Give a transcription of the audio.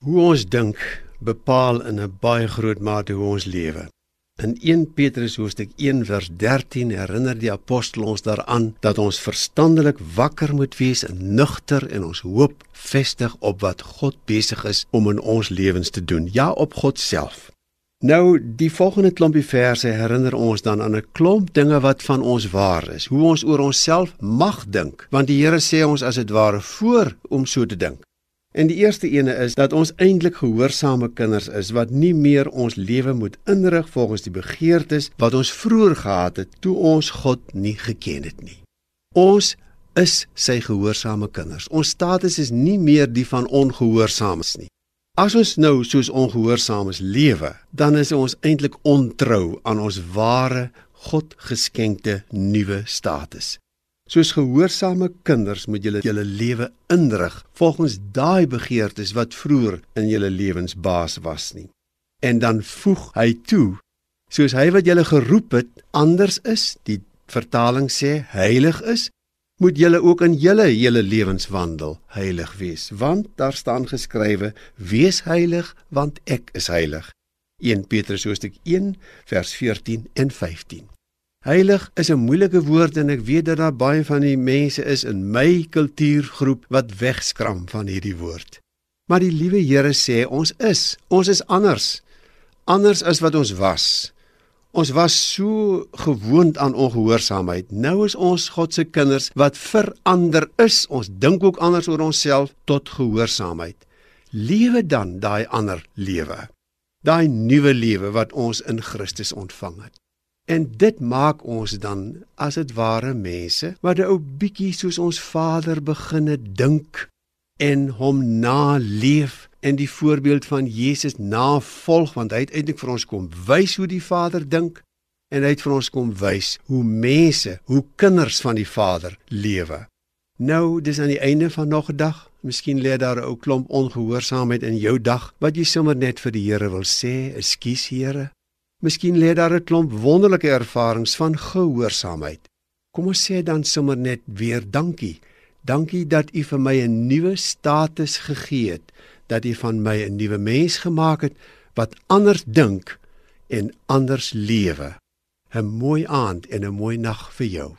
Hoe ons dink bepaal in 'n baie groot mate hoe ons lewe. In 1 Petrus hoofstuk 1 vers 13 herinner die apostel ons daaraan dat ons verstandelik wakker moet wees en nugter en ons hoop vestig op wat God besig is om in ons lewens te doen, ja op God self. Nou die volgende klompie verse herinner ons dan aan 'n klomp dinge wat van ons waar is, hoe ons oor onsself mag dink, want die Here sê ons as dit ware voor om so te dink. En die eerste ene is dat ons eintlik gehoorsame kinders is wat nie meer ons lewe moet inrig volgens die begeertes wat ons vroeër gehad het toe ons God nie geken het nie. Ons is sy gehoorsame kinders. Ons status is nie meer die van ongehoorsaames nie. As ons nou soos ongehoorsaames lewe, dan is ons eintlik ontrou aan ons ware God geskenkte nuwe status. Soos gehoorsame kinders moet julle julle lewe inrig volgens daai begeertes wat vroeër in julle lewens baas was nie. En dan voeg hy toe, soos hy wat julle geroep het anders is, die vertaling sê heilig is, moet julle ook in julle hele lewenswandel heilig wees, want daar staan geskrywe: Wees heilig, want ek is heilig. 1 Petrus hoofstuk 1 vers 14 en 15. Heilig is 'n moeilike woord en ek weet dat daar baie van die mense is in my kultuurgroep wat wegskram van hierdie woord. Maar die liewe Here sê ons is, ons is anders. Anders as wat ons was. Ons was so gewoond aan ongehoorsaamheid. Nou is ons God se kinders wat verander is. Ons dink ook anders oor onsself tot gehoorsaamheid. Lewe dan daai ander lewe. Daai nuwe lewe wat ons in Christus ontvang het. En dit maak ons dan as dit ware mense wat 'n ou bietjie soos ons Vader beginne dink en hom naleef en die voorbeeld van Jesus navolg want hy het eintlik vir ons kom wys hoe die Vader dink en hy het vir ons kom wys hoe mense, hoe kinders van die Vader lewe. Nou, dis aan die einde van nog 'n dag. Miskien lê daar 'n ou klomp ongehoorsaamheid in jou dag wat jy sommer net vir die Here wil sê, "Ekskuus Here, Miskien lê daar 'n klomp wonderlike ervarings van gehoorsaamheid. Kom ons sê dan sommer net weer dankie. Dankie dat U vir my 'n nuwe status gegee het, dat U van my 'n nuwe mens gemaak het wat anders dink en anders lewe. 'n Mooi aand en 'n mooi nag vir jou.